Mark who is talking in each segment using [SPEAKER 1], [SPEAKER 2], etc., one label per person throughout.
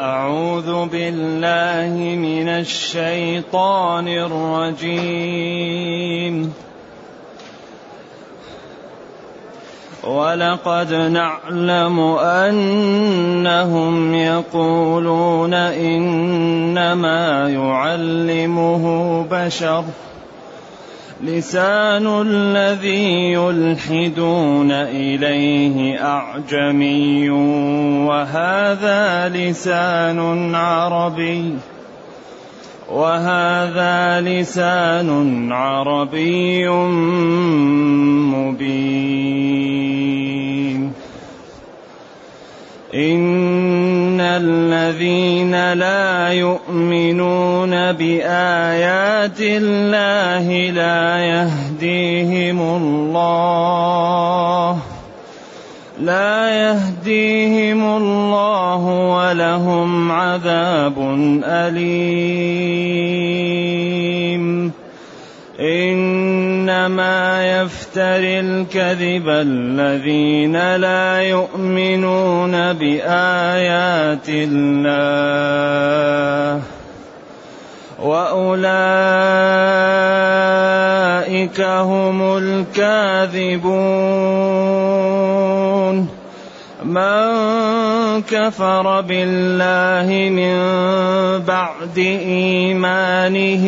[SPEAKER 1] أعوذ بالله من الشيطان الرجيم. ولقد نعلم أنهم يقولون إنما يعلمه بشر. لسان الذي يلحدون إليه أعجمي وهذا لسان عربي وهذا لسان عربي مبين. الذين لا يؤمنون بآيات الله لا يهديهم الله لا يهديهم الله ولهم عذاب أليم. إنما يفتري الكذب الذين لا يؤمنون بآيات الله وأولئك هم الكاذبون من كفر بالله من بعد إيمانه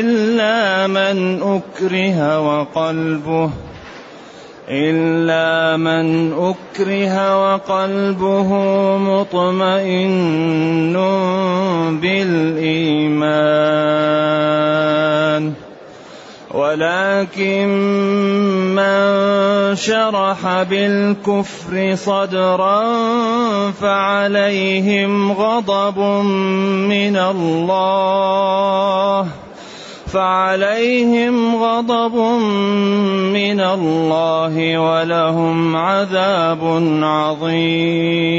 [SPEAKER 1] إلا من أكره وقلبه إلا من أكره وقلبه مطمئن بالإيمان ولكن من شرح بالكفر صدرا فعليهم غضب من الله. فعليهم غضب من الله ولهم عذاب عظيم.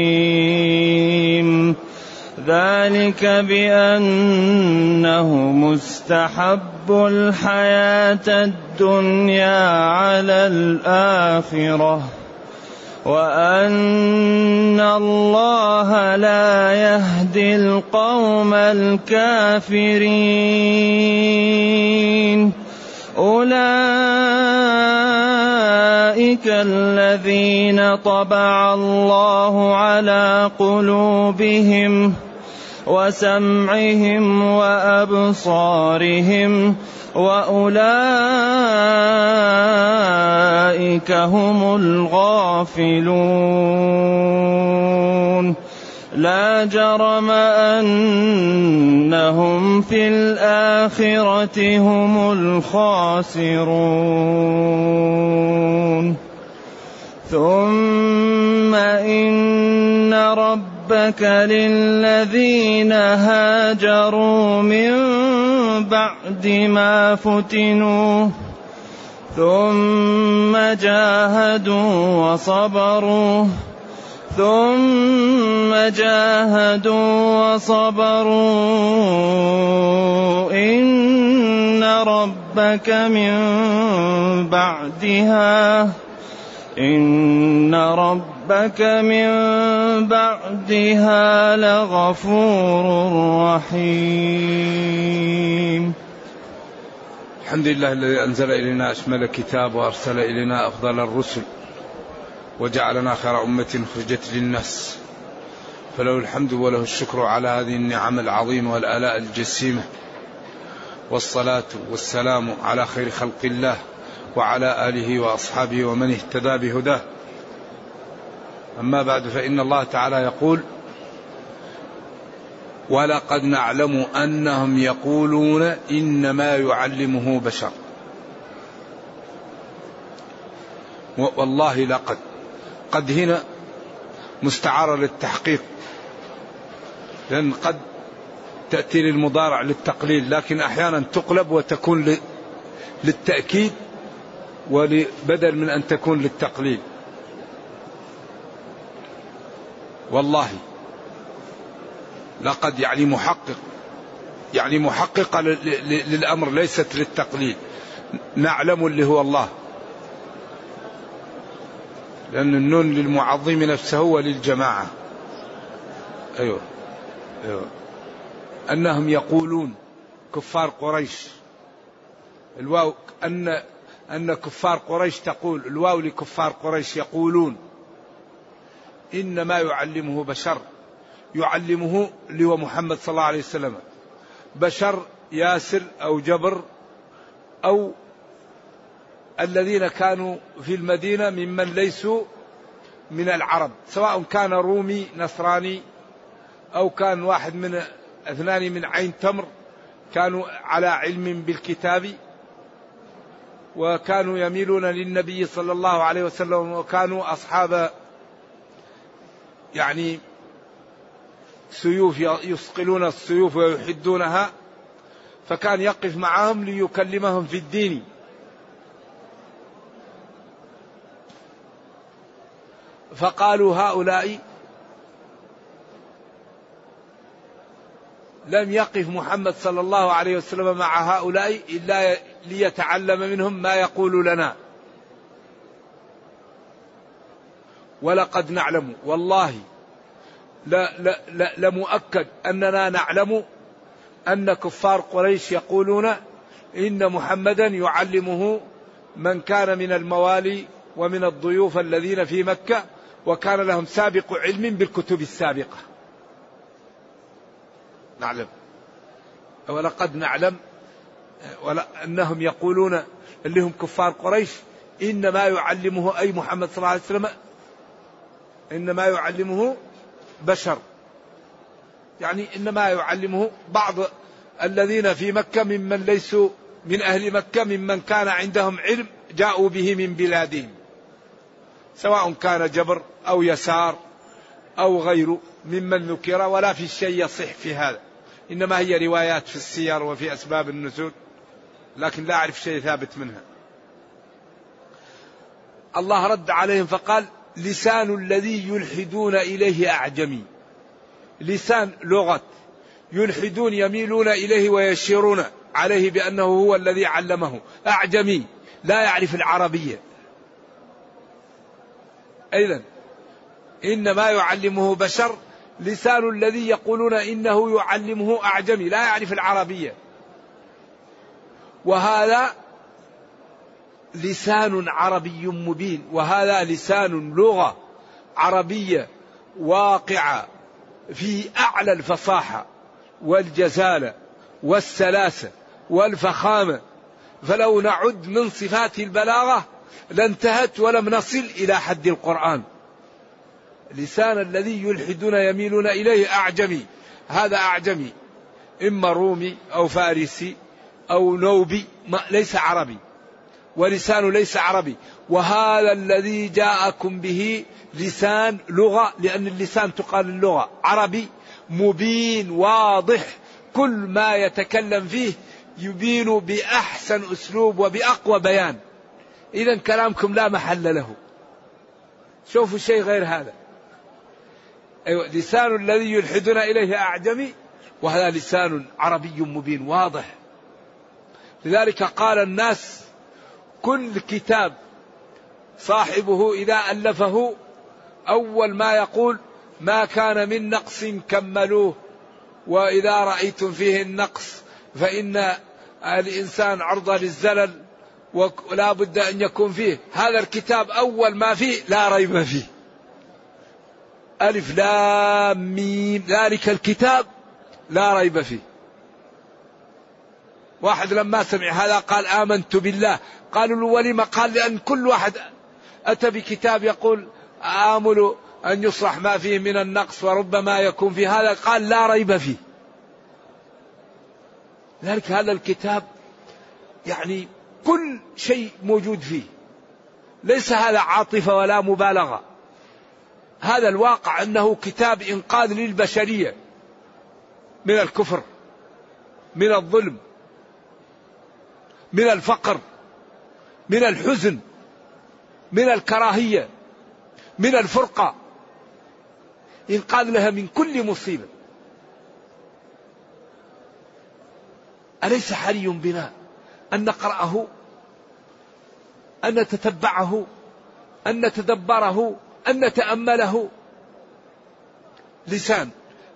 [SPEAKER 1] ذلك بأنه مستحب الحياة الدنيا على الآخرة وأن الله لا يهدي القوم الكافرين. أولئك الذين طبع الله على قلوبهم وسمعهم وأبصارهم وأولئك هم الغافلون. لا جرم أنهم في الآخرة هم الخاسرون. ثم إن ربك للذين هاجروا من بعد ما فتنوا ثم جاهدوا وصبروا ثم جاهدوا وصبروا إن ربك من بعدها إن ربك من بعدها لغفور رحيم.
[SPEAKER 2] الحمد لله الذي أنزل إلينا أشمل كتاب وأرسل إلينا أفضل الرسل وجعلنا خير أمة خرجت للناس. فله الحمد وله الشكر على هذه النعم العظيمة والآلاء الجسيمة. والصلاة والسلام على خير خلق الله وعلى آله وأصحابه ومن اهتدى بهداه. أما بعد فإن الله تعالى يقول ولقد نعلم أنهم يقولون إنما يعلمه بشر. والله لقد. قد هنا مستعارة للتحقيق. لأن قد تأتي للمضارع للتقليل لكن أحيانا تقلب وتكون للتأكيد وبدل من أن تكون للتقليل. والله لقد يعني محقق يعني محققة للأمر ليست للتقليد نعلم اللي هو الله. لأن النون للمعظم نفسه وللجماعة. أيوه أيوه. أنهم يقولون كفار قريش. الواو أن أن كفار قريش تقول الواو لكفار قريش يقولون إنما يعلمه بشر. يعلمه هو محمد صلى الله عليه وسلم. بشر ياسر أو جبر أو الذين كانوا في المدينة ممن ليسوا من العرب. سواء كان رومي نصراني أو كان واحد من أثنان من عين تمر كانوا على علم بالكتاب وكانوا يميلون للنبي صلى الله عليه وسلم وكانوا أصحاب يعني سيوف يصقلون السيوف ويحدونها فكان يقف معهم ليكلمهم في الدين. فقالوا هؤلاء لم يقف محمد صلى الله عليه وسلم مع هؤلاء إلا ليتعلم منهم ما يقول لنا. ولقد نعلم والله لا لا لا لمؤكد أننا نعلم أن كفار قريش يقولون إن محمدا يعلمه من كان من الموالي ومن الضيوف الذين في مكة وكان لهم سابق علم بالكتب السابقة. نعلم. ولقد نعلم أنهم يقولون اللي هم كفار قريش إنما يعلمه أي محمد صلى الله عليه وسلم إنما يعلمه بشر. يعني إنما يعلمه بعض الذين في مكة ممن ليسوا من أهل مكة ممن كان عندهم علم جاءوا به من بلادهم. سواء كان جبر أو يسار أو غيره ممن ذكر ولا في شيء يصح في هذا. إنما هي روايات في السير وفي أسباب النزول لكن لا أعرف شيء ثابت منها. الله رد عليهم فقال لسان الذي يلحدون إليه أعجمي. لسان لغة يلحدون يميلون إليه ويشيرون عليه بأنه هو الذي علمه. أعجمي. لا يعرف العربية. اذا إنما يعلمه بشر. لسان الذي يقولون إنه يعلمه أعجمي. لا يعرف العربية. وهذا لسان عربي مبين وهذا لسان لغة عربية واقعة في أعلى الفصاحة والجزالة والسلاسة والفخامة. فلو نعد من صفات البلاغة لانتهت ولم نصل إلى حد القرآن. لسان الذي يلحدون يميلون إليه أعجمي. هذا أعجمي. إما رومي أو فارسي أو نوبي ما ليس عربي. ولسانه ليس عربي. وهذا الذي جاءكم به لسان لغة لأن اللسان تقال اللغة. عربي مبين واضح. كل ما يتكلم فيه يبين بأحسن أسلوب وبأقوى بيان. إذا كلامكم لا محل له. شوفوا شيء غير هذا. أيوة لسان الذي يلحدون إليه أعجمي وهذا لسان عربي مبين واضح. لذلك قال الناس كل كتاب صاحبه إذا ألفه أول ما يقول ما كان من نقص كملوه وإذا رأيتم فيه النقص فإن الإنسان عرضة للزلل ولا بد أن يكون فيه. هذا الكتاب أول ما فيه لا ريب فيه. ألف لام ميم. ذلك الكتاب لا ريب فيه. واحد لما سمع هذا قال آمنت بالله. قالوا له ولم قال لأن كل واحد أتى بكتاب يقول آمل أن يصلح ما فيه من النقص وربما يكون في هذا. قال لا ريب فيه. ذلك هذا الكتاب يعني كل شيء موجود فيه. ليس هذا عاطفة ولا مبالغة. هذا الواقع أنه كتاب إنقاذ للبشرية من الكفر من الظلم. من الفقر من الحزن من الكراهية من الفرقة. إنقاذ لها من كل مصيبة. أليس حري بنا أن نقرأه أن نتتبعه أن نتدبره أن نتأمله؟ لسان.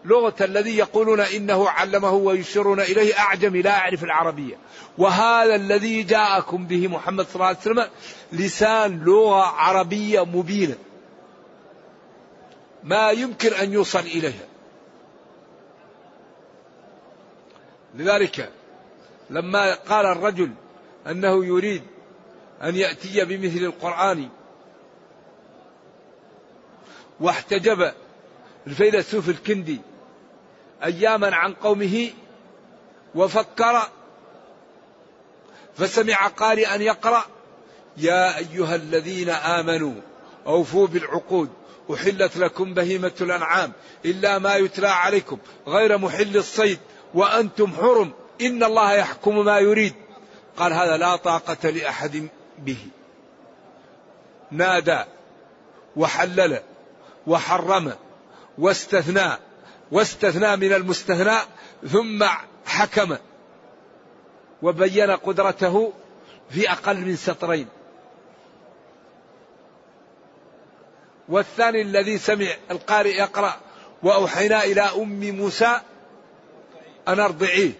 [SPEAKER 2] لغة الذي يقولون إنه علمه ويشيرون إليه أعجمي لا أعرف العربية. وهذا الذي جاءكم به محمد صلى الله عليه وسلم لسان لغة عربية مبينة. ما يمكن أن يوصل إليها. لذلك لما قال الرجل أنه يريد أن يأتي بمثل القرآن واحتجب الفيلسوف الكندي أياما عن قومه وفكر فسمع قارئا يقرأ يا أيها الذين آمنوا أوفوا بالعقود أحلت لكم بهيمة الأنعام إلا ما يتلى عليكم غير محل الصيد وأنتم حرم إن الله يحكم ما يريد. قال هذا لا طاقة لأحد به. نادى وحلل وحرم واستثنى واستثنى من المستثنى ثم حكم وبين قدرته في أقل من سطرين. والثاني الذي سمع القارئ يقرأ وأوحينا إلى أم موسى أن أرضعيه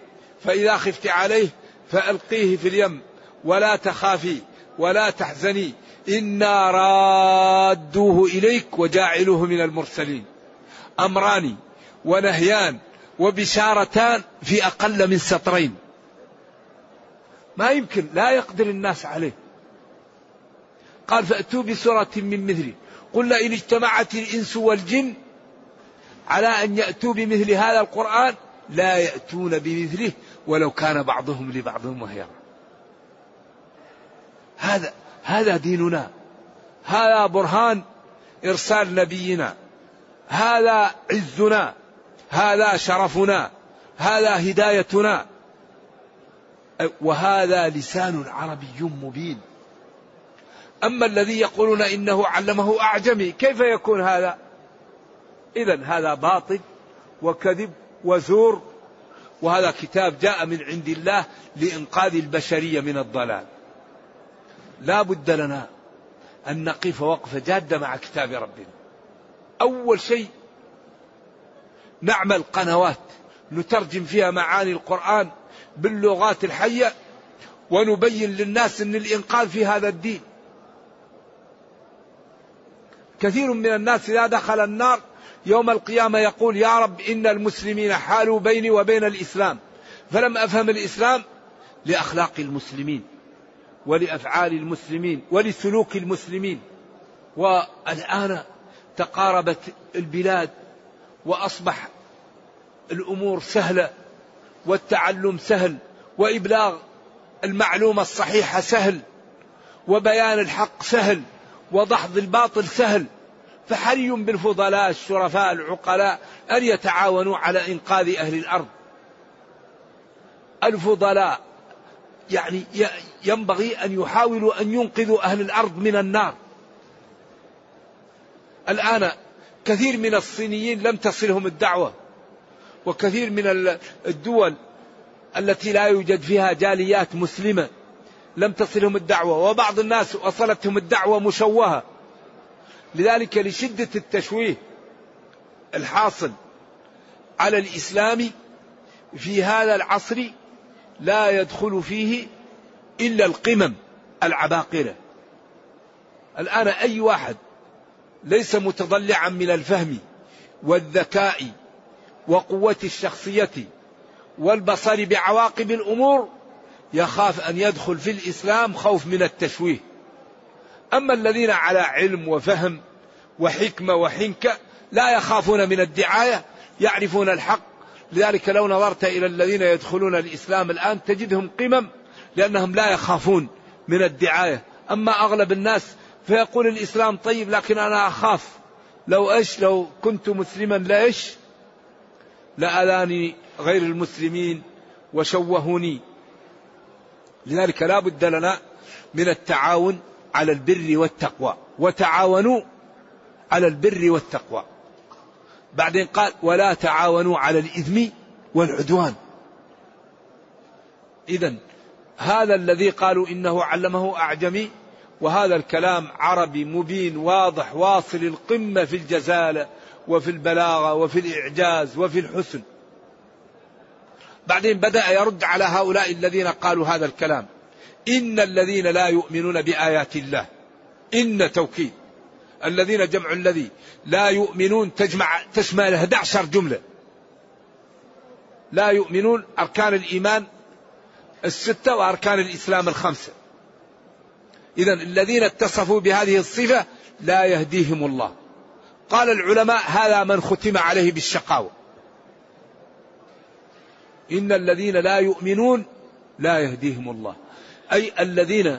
[SPEAKER 2] فإذا خفت عليه فألقيه في اليم ولا تخافي ولا تحزني إنا رادوه إليك وجاعلوه من المرسلين. أمران ونهيان وبشارتان في أقل من سطرين. ما يمكن لا يقدر الناس عليه. قال فأتوا بسورة من مثله قل إن اجتمعت الإنس والجن على أن يأتوا بمثل هذا القرآن لا يأتون بمثله ولو كان بعضهم لبعض مهيرا هذا هذا ديننا. هذا برهان إرسال نبينا. هذا عزنا. هذا شرفنا هذا هدايتنا. وهذا لسان عربي مبين. أما الذي يقولون إنه علمه أعجمي كيف يكون هذا؟ إذا هذا باطل وكذب وزور. وهذا كتاب جاء من عند الله لإنقاذ البشرية من الضلال. لا بد لنا أن نقف وقفة جادة مع كتاب ربنا. أول شيء نعمل قنوات نترجم فيها معاني القرآن باللغات الحية ونبين للناس أن الإنقاذ في هذا الدين. كثير من الناس إذا دخل النار يوم القيامة يقول يا رب إن المسلمين حالوا بيني وبين الإسلام. فلم أفهم الإسلام لأخلاق المسلمين ولأفعال المسلمين ولسلوك المسلمين. والآن تقاربت البلاد وأصبح الأمور سهلة والتعلم سهل وإبلاغ المعلومة الصحيحة سهل وبيان الحق سهل ودحض الباطل سهل فحري بالفضلاء الشرفاء العقلاء أن يتعاونوا على إنقاذ أهل الأرض. الفضلاء يعني ينبغي أن يحاولوا أن ينقذوا أهل الأرض من النار. الآن كثير من الصينيين لم تصلهم الدعوة. وكثير من الدول التي لا يوجد فيها جاليات مسلمة لم تصلهم الدعوة وبعض الناس وصلتهم الدعوة مشوهة. لذلك لشدة التشويه الحاصل على الإسلام في هذا العصر لا يدخل فيه إلا القمم العباقرة. الآن أي واحد ليس متضلعا من الفهم والذكاء وقوة الشخصية والبصر بعواقب الأمور يخاف أن يدخل في الإسلام خوف من التشويه. أما الذين على علم وفهم وحكمة وحنكة لا يخافون من الدعاية يعرفون الحق. لذلك لو نظرت إلى الذين يدخلون الإسلام الآن تجدهم قمم لأنهم لا يخافون من الدعاية. أما أغلب الناس فيقول الإسلام طيب لكن أنا أخاف. لو إيش؟ لو كنت مسلما لإيش؟ لأذاني غير المسلمين وشوهوني. لذلك لا بد لنا من التعاون على البر والتقوى. وتعاونوا على البر والتقوى. بعدين قال ولا تعاونوا على الإثم والعدوان. إذا هذا الذي قالوا إنه علمه أعجمي وهذا الكلام عربي مبين واضح واصل القمة في الجزالة. وفي البلاغة وفي الإعجاز وفي الحسن. بعدين بدأ يرد على هؤلاء الذين قالوا هذا الكلام. إن الذين لا يؤمنون بآيات الله إن توكيد. الذين جمع الذي لا يؤمنون تجمع تشمل 11 جملة. لا يؤمنون أركان الإيمان الستة وأركان الإسلام الخمسة. إذا الذين اتصفوا بهذه الصفة لا يهديهم الله. قال العلماء هذا من ختم عليه بالشقاوة. إن الذين لا يؤمنون لا يهديهم الله. أي الذين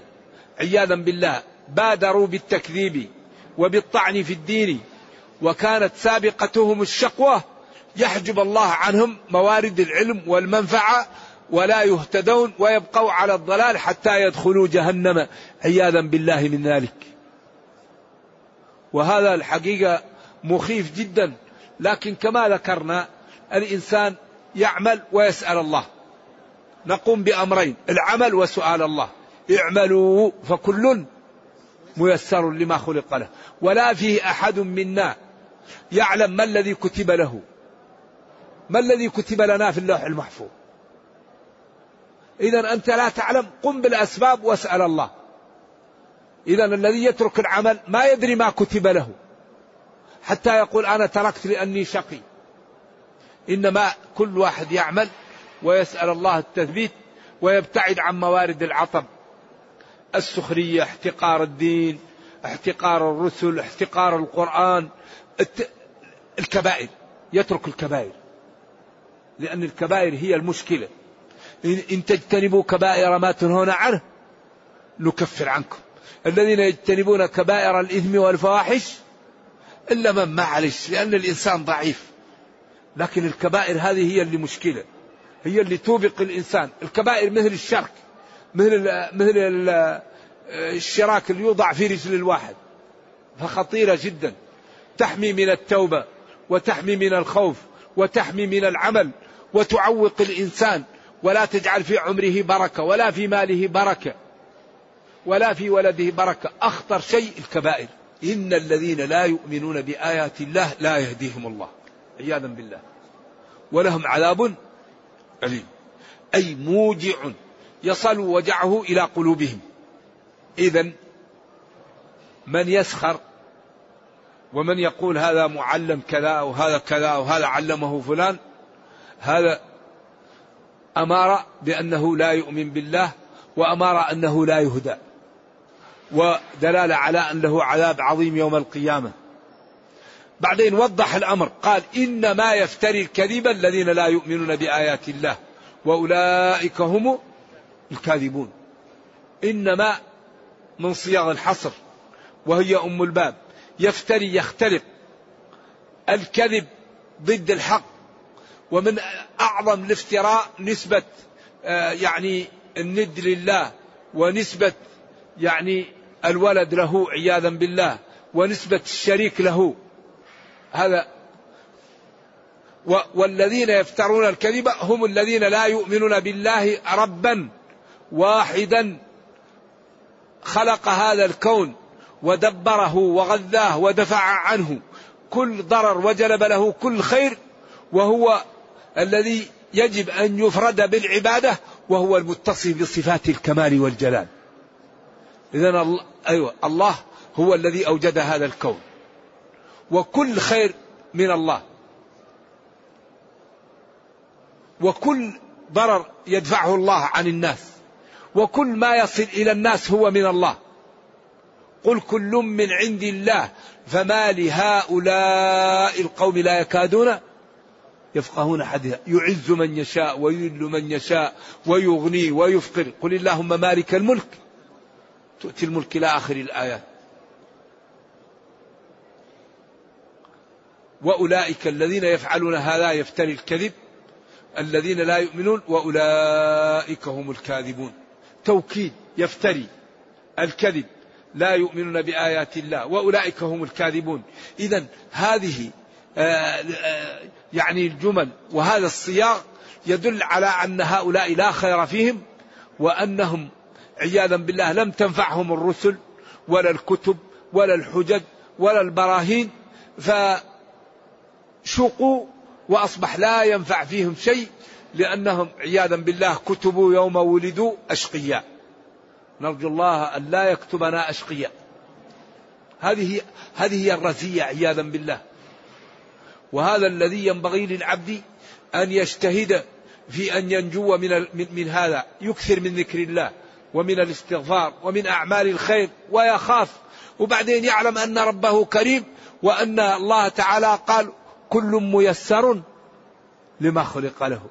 [SPEAKER 2] عياذا بالله بادروا بالتكذيب وبالطعن في الدين وكانت سابقتهم الشقوة يحجب الله عنهم موارد العلم والمنفعة ولا يهتدون ويبقوا على الضلال حتى يدخلوا جهنم. عياذا بالله من ذلك. وهذا الحقيقة مخيف جدا. لكن كما ذكرنا الإنسان يعمل ويسأل الله. نقوم بأمرين العمل وسؤال الله. اعملوا فكل ميسر لما خلق له. ولا فيه أحد منا يعلم ما الذي كتب له. ما الذي كتب لنا في اللوح المحفوظ. إذا أنت لا تعلم. قم بالأسباب واسأل الله. إذا الذي يترك العمل ما يدري ما كتب له. حتى يقول أنا تركت لأني شقي. إنما كل واحد يعمل ويسأل الله التثبيت ويبتعد عن موارد العطب السخرية احتقار الدين احتقار الرسل احتقار القرآن الكبائر. يترك الكبائر. لأن الكبائر هي المشكلة. إن تجتنبوا كبائر ما تنهون عنه نكفر عنكم. الذين يجتنبون كبائر الإثم والفواحش إلا من معلش لأن الإنسان ضعيف. لكن الكبائر هذه هي اللي مشكلة. هي اللي توبق الإنسان. الكبائر مثل الشرك مثل مثل الشراك اللي يوضع في رجل الواحد. فخطيرة جدا. تحمي من التوبة وتحمي من الخوف وتحمي من العمل وتعوق الإنسان. ولا تجعل في عمره بركة ولا في ماله بركة. ولا في ولده بركة. أخطر شيء الكبائر. إن الذين لا يؤمنون بآيات الله لا يهديهم الله. عياذا بالله. ولهم عذاب أليم. أي موجع يصل وجعه إلى قلوبهم. إذا من يسخر ومن يقول هذا معلم كذا وهذا كذا وهذا علمه فلان هذا أمار بأنه لا يؤمن بالله وأمار أنه لا يهدى. ودلالة على أن له عذاب عظيم يوم القيامة. بعدين وضح الأمر قال إنما يفتري الكذب الذين لا يؤمنون بآيات الله وأولئك هم الكاذبون. إنما من صياغ الحصر وهي أم الباب. يفتري يختلق الكذب ضد الحق ومن أعظم الافتراء نسبة آه، يعني الند لله ونسبة يعني الولد له عياذا بالله ونسبة الشريك له هذا والذين يفترون الكذب هم الذين لا يؤمنون بالله ربا واحدا خلق هذا الكون ودبره وغذاه ودفع عنه كل ضرر وجلب له كل خير وهو الذي يجب أن يفرد بالعبادة وهو المتصف بصفات الكمال والجلال. اذا أيوه الله هو الذي أوجد هذا الكون. وكل خير من الله. وكل ضرر يدفعه الله عن الناس. وكل ما يصل إلى الناس هو من الله. قل كل من عند الله فما لهؤلاء القوم لا يكادون يفقهون حديثا يعز من يشاء ويذل من يشاء ويغني ويفقر قل اللهم مالك الملك تؤتي الملك إلى آخر الآيات. وأولئك الذين يفعلون هذا يفتري الكذب الذين لا يؤمنون وأولئك هم الكاذبون. توكيد يفتري الكذب لا يؤمنون بآيات الله وأولئك هم الكاذبون. إذا هذه آه، آه، يعني الجمل وهذا الصياغ يدل على أن هؤلاء لا خير فيهم وأنهم عياذا بالله لم تنفعهم الرسل ولا الكتب ولا الحجج ولا البراهين شقوا وأصبح لا ينفع فيهم شيء لأنهم عياذا بالله كتبوا يوم ولدوا أشقياء. نرجو الله أن لا يكتبنا أشقياء. هذه هذه هي الرزية عياذا بالله. وهذا الذي ينبغي للعبد أن يجتهد في أن ينجو من, من هذا يكثر من ذكر الله. ومن الاستغفار ومن أعمال الخير ويخاف. وبعدين يعلم أن ربه كريم وأن الله تعالى قال كل ميسر لما خلق له.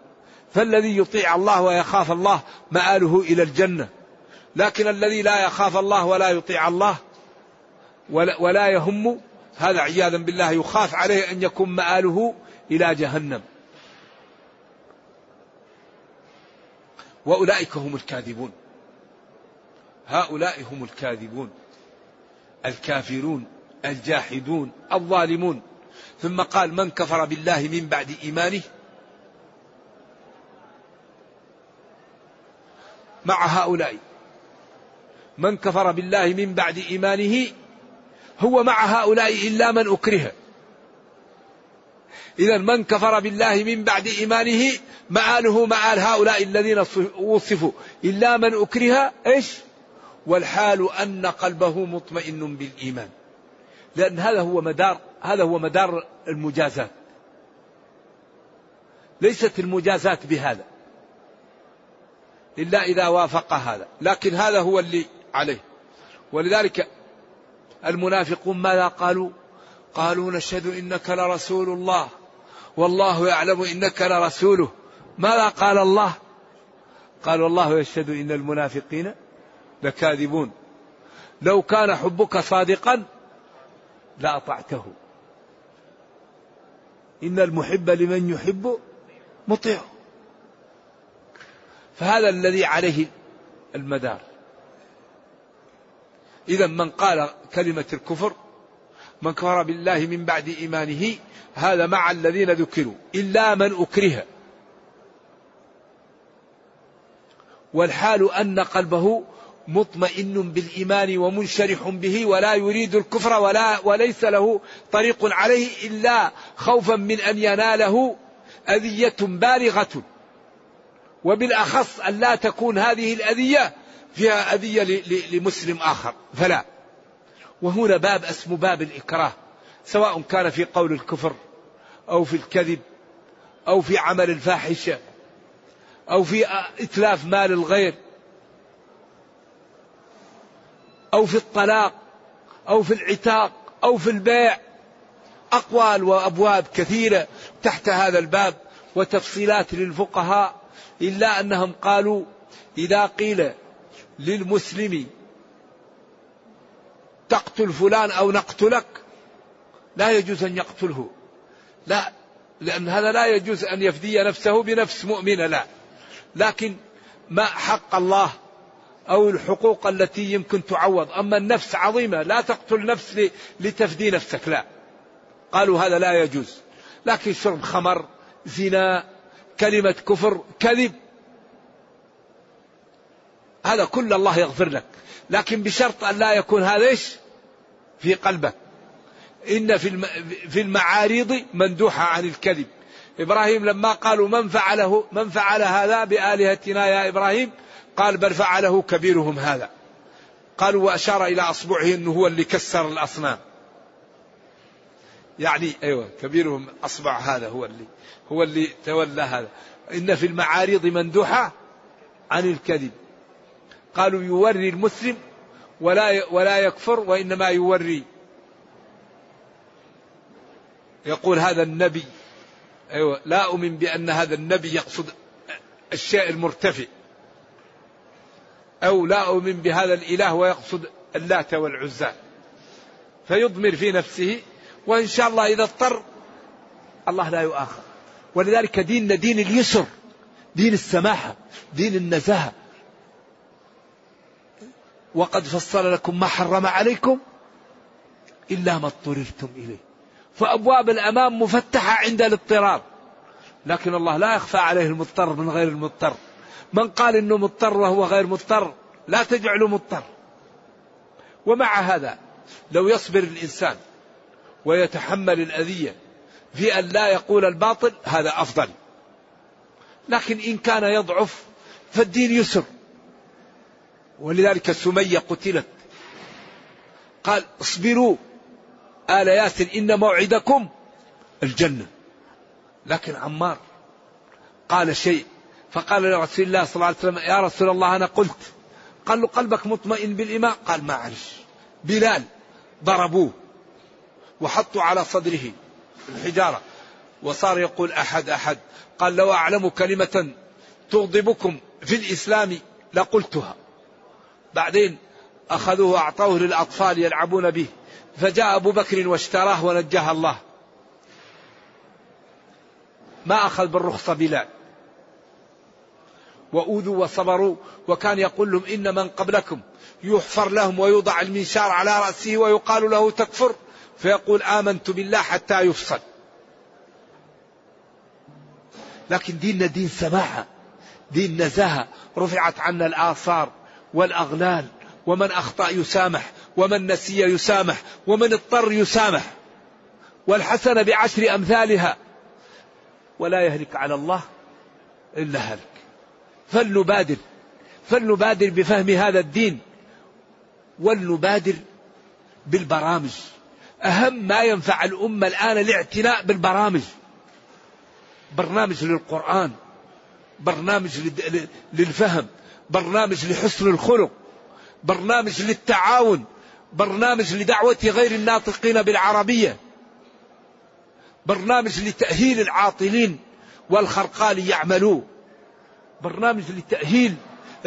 [SPEAKER 2] فالذي يطيع الله ويخاف الله مآله إلى الجنة. لكن الذي لا يخاف الله ولا يطيع الله ولا, ولا يهم هذا عياذا بالله يخاف عليه أن يكون مآله إلى جهنم. وأولئك هم الكاذبون. هؤلاء هم الكاذبون الكافرون الجاحدون الظالمون. ثم قال من كفر بالله من بعد إيمانه؟ مع هؤلاء. من كفر بالله من بعد إيمانه؟ هو مع هؤلاء إلا من أكره. إذا من كفر بالله من بعد إيمانه؟ مآله مآل هؤلاء الذين وصفوا. إلا من أكره إيش؟ والحال أن قلبه مطمئن بالإيمان. لأن هذا هو مدار هذا هو مدار المجازات. ليست المجازات بهذا. إلا إذا وافق هذا. لكن هذا هو اللي عليه. ولذلك المنافقون ماذا قالوا؟ قالوا نشهد إنك لرسول الله. والله يعلم إنك لرسوله. ماذا قال الله؟ قال والله يشهد إن المنافقين لكاذبون. لو كان حبك صادقا لأطعته. إن المحب لمن يحب مطيع. فهذا الذي عليه المدار. إذا من قال كلمة الكفر من كفر بالله من بعد إيمانه هذا مع الذين ذكروا إلا من أكره. والحال أن قلبه مطمئن بالإيمان ومنشرح به ولا يريد الكفر ولا وليس له طريق عليه إلا خوفا من أن يناله أذية بالغة. وبالأخص أن لا تكون هذه الأذية فيها أذية لمسلم آخر. فلا. وهنا باب اسمه باب الإكراه سواء كان في قول الكفر أو في الكذب أو في عمل الفاحشة أو في إتلاف مال الغير. أو في الطلاق أو في العتاق أو في البيع. أقوال وأبواب كثيرة تحت هذا الباب وتفصيلات للفقهاء إلا أنهم قالوا إذا قيل للمسلم تقتل فلان أو نقتلك لا يجوز أن يقتله. لا لأن هذا لا يجوز أن يفدي نفسه بنفس مؤمنة لا. لكن ما حق الله أو الحقوق التي يمكن تعوض. أما النفس عظيمة لا تقتل نفس لتفدي نفسك لا. قالوا هذا لا يجوز. لكن شرب خمر زنا كلمة كفر كذب. هذا كل الله يغفر لك. لكن بشرط أن لا يكون هذا إيش؟ في قلبك. إن في في المعاريض مندوحة عن الكذب. إبراهيم لما قالوا من فعله من فعل هذا بآلهتنا يا إبراهيم؟ قال بل فعله كبيرهم هذا. قالوا وأشار إلى أصبعه أنه هو اللي كسر الأصنام. يعني أيوة كبيرهم أصبع هذا هو اللي هو اللي تولى هذا. إن في المعارض مندوحة عن الكذب. قالوا يوري المسلم ولا ولا يكفر وإنما يوري. يقول هذا النبي. أيوة لا أؤمن بأن هذا النبي يقصد الشيء المرتفع. أو لا أؤمن بهذا الإله ويقصد اللات والعزى. فيضمر في نفسه وإن شاء الله إذا اضطر الله لا يؤاخذ. ولذلك ديننا دين اليسر دين السماحة دين النزاهة. وقد فصل لكم ما حرم عليكم إلا ما اضطررتم إليه. فأبواب الأمام مفتحة عند الاضطرار لكن الله لا يخفى عليه المضطر من غير المضطر. من قال إنه مضطر وهو غير مضطر لا تجعله مضطر. ومع هذا لو يصبر الإنسان ويتحمل الأذية في أن لا يقول الباطل هذا أفضل. لكن إن كان يضعف فالدين يسر. ولذلك سمية قتلت. قال اصبروا آل ياسر إن موعدكم الجنة. لكن عمار قال شيء فقال لرسول الله صلى الله عليه وسلم يا رسول الله أنا قلت. قال له قلبك مطمئن بالإيمان. قال معلش بلال ضربوه وحطوا على صدره الحجارة وصار يقول أحد أحد. قال لو أعلم كلمة تغضبكم في الإسلام لقلتها. بعدين أخذوه وأعطوه للأطفال يلعبون به فجاء أبو بكر واشتراه ونجاه الله. ما أخذ بالرخصة بلال. وأوذوا وصبروا وكان يقول لهم إن من قبلكم يحفر لهم ويوضع المنشار على رأسه ويقال له تكفر فيقول آمنت بالله حتى يفصل. لكن ديننا دين سماحة دين نزاهة رفعت عنا الآثار والأغلال ومن أخطأ يسامح ومن نسي يسامح ومن اضطر يسامح والحسنة بعشر أمثالها ولا يهلك على الله إلا هلك. فلنبادر. فلنبادر بفهم هذا الدين. ولنبادر بالبرامج. أهم ما ينفع الأمة الآن الاعتناء بالبرامج. برنامج للقرآن. برنامج للفهم. برنامج لحسن الخلق. برنامج للتعاون. برنامج لدعوة غير الناطقين بالعربية. برنامج لتأهيل العاطلين والخرقال يعملوا. برنامج لتأهيل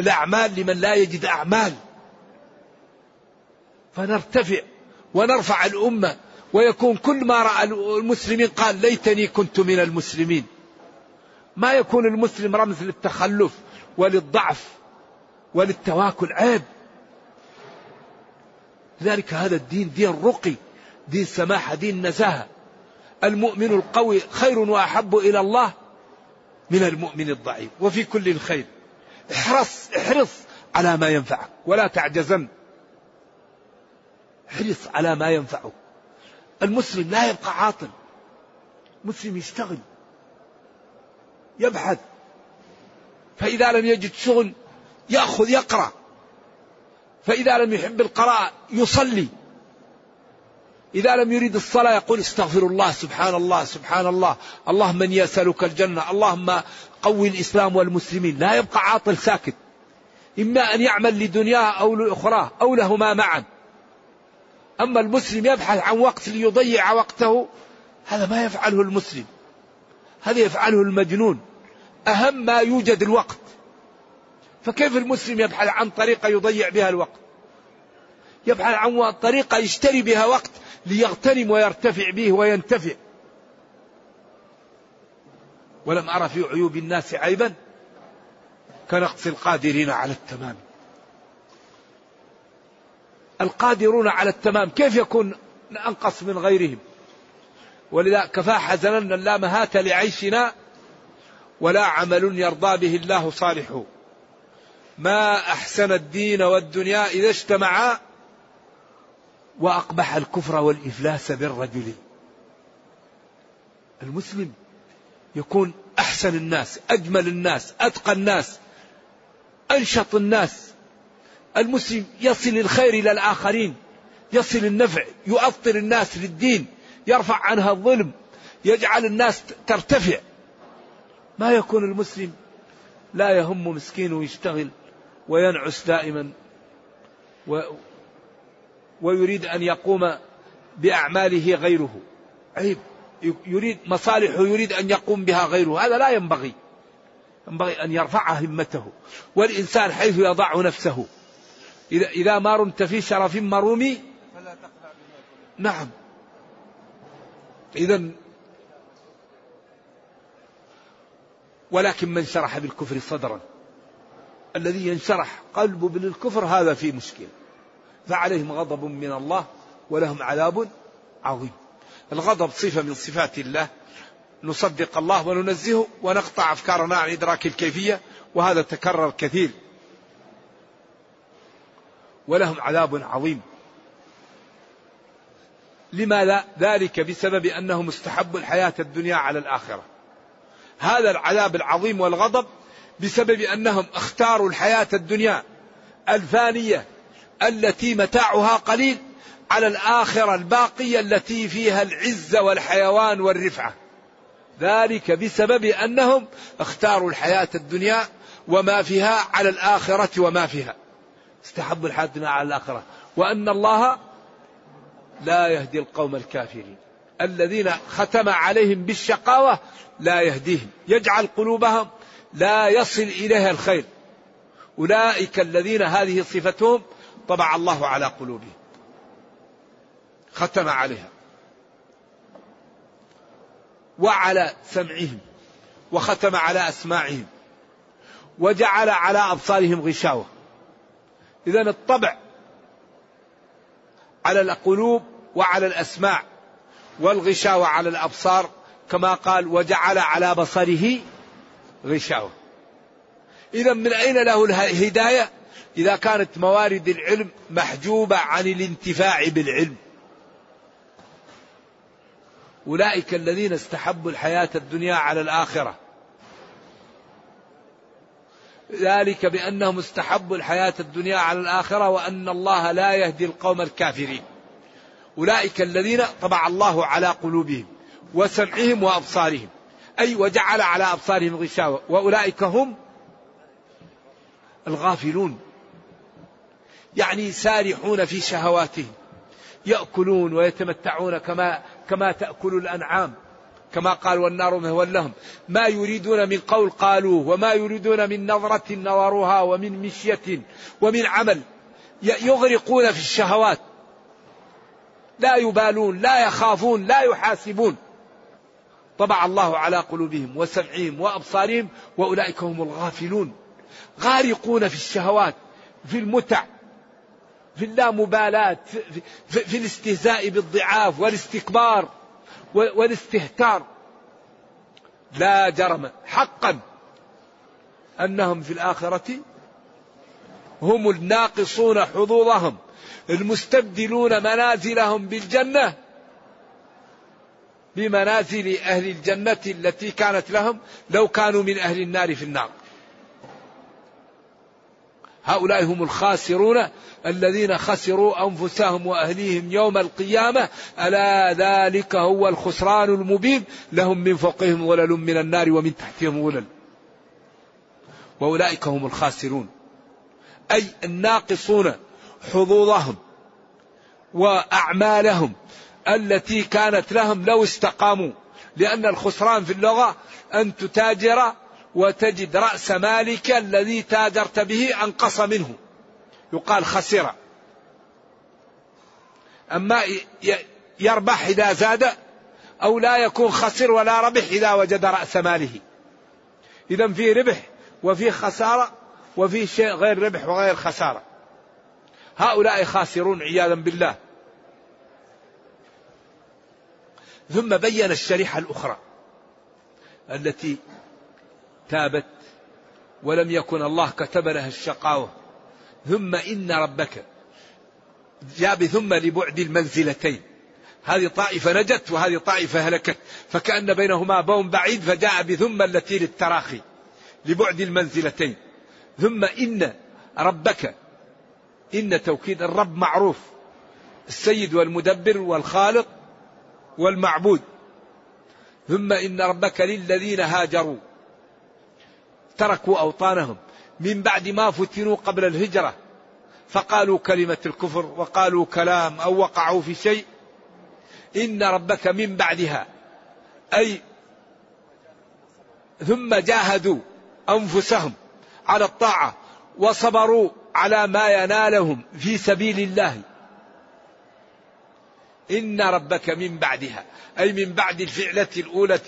[SPEAKER 2] الأعمال لمن لا يجد أعمال. فنرتفع ونرفع الأمة ويكون كل ما رأى المسلمين قال ليتني كنت من المسلمين. ما يكون المسلم رمز للتخلف وللضعف وللتواكل. عيب. لذلك هذا الدين دين رقي دين سماحة دين نزاهة. المؤمن القوي خير وأحب إلى الله من المؤمن الضعيف. وفي كل خير احرص احرص على ما ينفعك. ولا تعجزن. احرص على ما ينفعك. المسلم لا يبقى عاطل. مسلم يشتغل. يبحث. فإذا لم يجد شغل يأخذ يقرأ. فإذا لم يحب القراءة يصلي. إذا لم يريد الصلاة يقول استغفر الله سبحان الله سبحان الله. اللهم من يسألك الجنة. اللهم قوي الإسلام والمسلمين. لا يبقى عاطل ساكت. إما أن يعمل لدنياه أو لأخراه أو لهما معا. أما المسلم يبحث عن وقت ليضيع وقته هذا ما يفعله المسلم. هذا يفعله المجنون. أهم ما يوجد الوقت. فكيف المسلم يبحث عن طريقة يضيع بها الوقت؟ يبحث عن طريقة يشتري بها وقت. ليغتنم ويرتفع به وينتفع. ولم أرى في عيوب الناس عيبا. كنقص القادرين على التمام. القادرون على التمام كيف يكون أنقص من غيرهم؟ ولذا كفى حزنا لا مهات لعيشنا ولا عمل يرضى به الله صالحه ما أحسن الدين والدنيا إذا اجتمعا وأقبح الكفر والإفلاس بالرجل. المسلم يكون أحسن الناس أجمل الناس أتقى الناس أنشط الناس. المسلم يصل الخير إلى الآخرين يصل النفع يؤطر الناس للدين يرفع عنها الظلم يجعل الناس ترتفع. ما يكون المسلم لا يهم مسكين ويشتغل وينعس دائما ويريد أن يقوم بأعماله غيره. عيب. يريد مصالحه يريد أن يقوم بها غيره. هذا لا ينبغي. ينبغي أن يرفع همته. والإنسان حيث يضع نفسه. إذا, إذا ما رمت في شرف مرومي نعم. إذا ولكن من شرح بالكفر صدرا. الذي ينشرح قلبه بالكفر هذا فيه مشكلة. فعليهم غضب من الله ولهم عذاب عظيم. الغضب صفة من صفات الله. نصدق الله وننزهه ونقطع أفكارنا عن إدراك الكيفية وهذا تكرر كثير. ولهم عذاب عظيم. لماذا؟ ذلك بسبب أنهم استحبوا الحياة الدنيا على الآخرة. هذا العذاب العظيم والغضب بسبب أنهم اختاروا الحياة الدنيا الفانية التي متاعها قليل على الآخرة الباقية التي فيها العزة والحيوان والرفعة. ذلك بسبب أنهم اختاروا الحياة الدنيا وما فيها على الآخرة وما فيها. استحبوا الحياة الدنيا على الآخرة. وأن الله لا يهدي القوم الكافرين. الذين ختم عليهم بالشقاوة لا يهديهم. يجعل قلوبهم لا يصل إليها الخير. أولئك الذين هذه صفتهم طبع الله على قلوبهم. ختم عليها. وعلى سمعهم. وختم على أسماعهم. وجعل على أبصارهم غشاوة. إذا الطبع على القلوب وعلى الأسماع والغشاوة على الأبصار كما قال وجعل على بصره غشاوة. إذا من أين له الهداية؟ إذا كانت موارد العلم محجوبة عن الانتفاع بالعلم. أولئك الذين استحبوا الحياة الدنيا على الآخرة. ذلك بأنهم استحبوا الحياة الدنيا على الآخرة وأن الله لا يهدي القوم الكافرين. أولئك الذين طبع الله على قلوبهم وسمعهم وأبصارهم. أي وجعل على أبصارهم غشاوة. وأولئك هم الغافلون. يعني سارحون في شهواتهم يأكلون ويتمتعون كما كما تأكل الأنعام كما قال والنار مهوى لهم. ما يريدون من قول قالوه وما يريدون من نظرة نظروها ومن مشية ومن عمل. يغرقون في الشهوات. لا يبالون لا يخافون لا يحاسبون. طبع الله على قلوبهم وسمعهم وأبصارهم وأولئك هم الغافلون. غارقون في الشهوات في المتع. في اللامبالاة في, في, الاستهزاء بالضعاف والاستكبار والاستهتار. لا جرم حقا أنهم في الآخرة هم الناقصون حظوظهم المستبدلون منازلهم بالجنة بمنازل أهل الجنة التي كانت لهم لو كانوا من أهل النار في النار. هؤلاء هم الخاسرون الذين خسروا أنفسهم وأهليهم يوم القيامة. ألا ذلك هو الخسران المبين. لهم من فوقهم ظلل من النار ومن تحتهم ظلل وأولئك هم الخاسرون. أي الناقصون حظوظهم وأعمالهم التي كانت لهم لو استقاموا. لأن الخسران في اللغة أن تتاجر وتجد رأس مالك الذي تاجرت به أنقص منه. يقال خسر. أما يربح إذا زاد أو لا يكون خسر ولا ربح إذا وجد رأس ماله. إذا في ربح وفي خسارة وفي شيء غير ربح وغير خسارة. هؤلاء خاسرون عياذا بالله. ثم بين الشريحة الأخرى التي تابت ولم يكن الله كتب لها الشقاوة. ثم إن ربك جاء بثم لبعد المنزلتين. هذه طائفة نجت وهذه طائفة هلكت. فكأن بينهما بون بعيد فجاء بثم التي للتراخي لبعد المنزلتين. ثم إن ربك إن توكيد الرب معروف. السيد والمدبر والخالق والمعبود. ثم إن ربك للذين هاجروا. تركوا أوطانهم. من بعد ما فتنوا قبل الهجرة. فقالوا كلمة الكفر وقالوا كلام أو وقعوا في شيء. إن ربك من بعدها. أي ثم جاهدوا أنفسهم على الطاعة وصبروا على ما ينالهم في سبيل الله. إن ربك من بعدها. أي من بعد الفعلة الأولى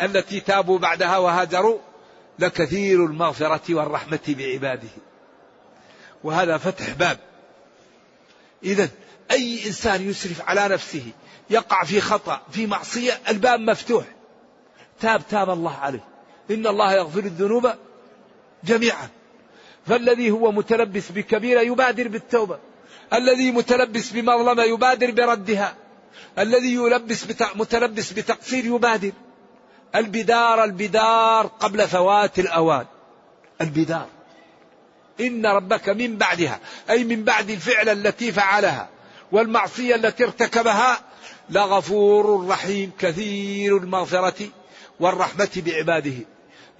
[SPEAKER 2] التي تابوا بعدها وهاجروا. لكثير المغفرة والرحمة بعباده. وهذا فتح باب. إذا أي إنسان يسرف على نفسه يقع في خطأ في معصية الباب مفتوح. تاب تاب الله عليه. إن الله يغفر الذنوب جميعا. فالذي هو متلبس بكبيرة يبادر بالتوبة. الذي متلبس بمظلمة يبادر بردها. الذي يلبس متلبس بتقصير يبادر. البدار البدار قبل فوات الأوان. البدار. إن ربك من بعدها أي من بعد الفعل التي فعلها والمعصية التي ارتكبها لغفور رحيم كثير المغفرة والرحمة بعباده.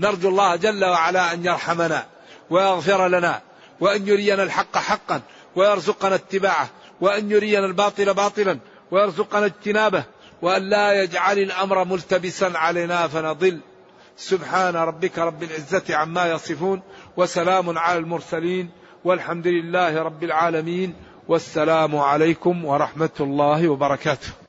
[SPEAKER 2] نرجو الله جل وعلا أن يرحمنا ويغفر لنا وأن يرينا الحق حقا ويرزقنا اتباعه وأن يرينا الباطل باطلا ويرزقنا اجتنابه. وأن لا يجعل الأمر ملتبسا علينا فنضل. سبحان ربك رب العزة عما يصفون وسلام على المرسلين والحمد لله رب العالمين والسلام عليكم ورحمة الله وبركاته.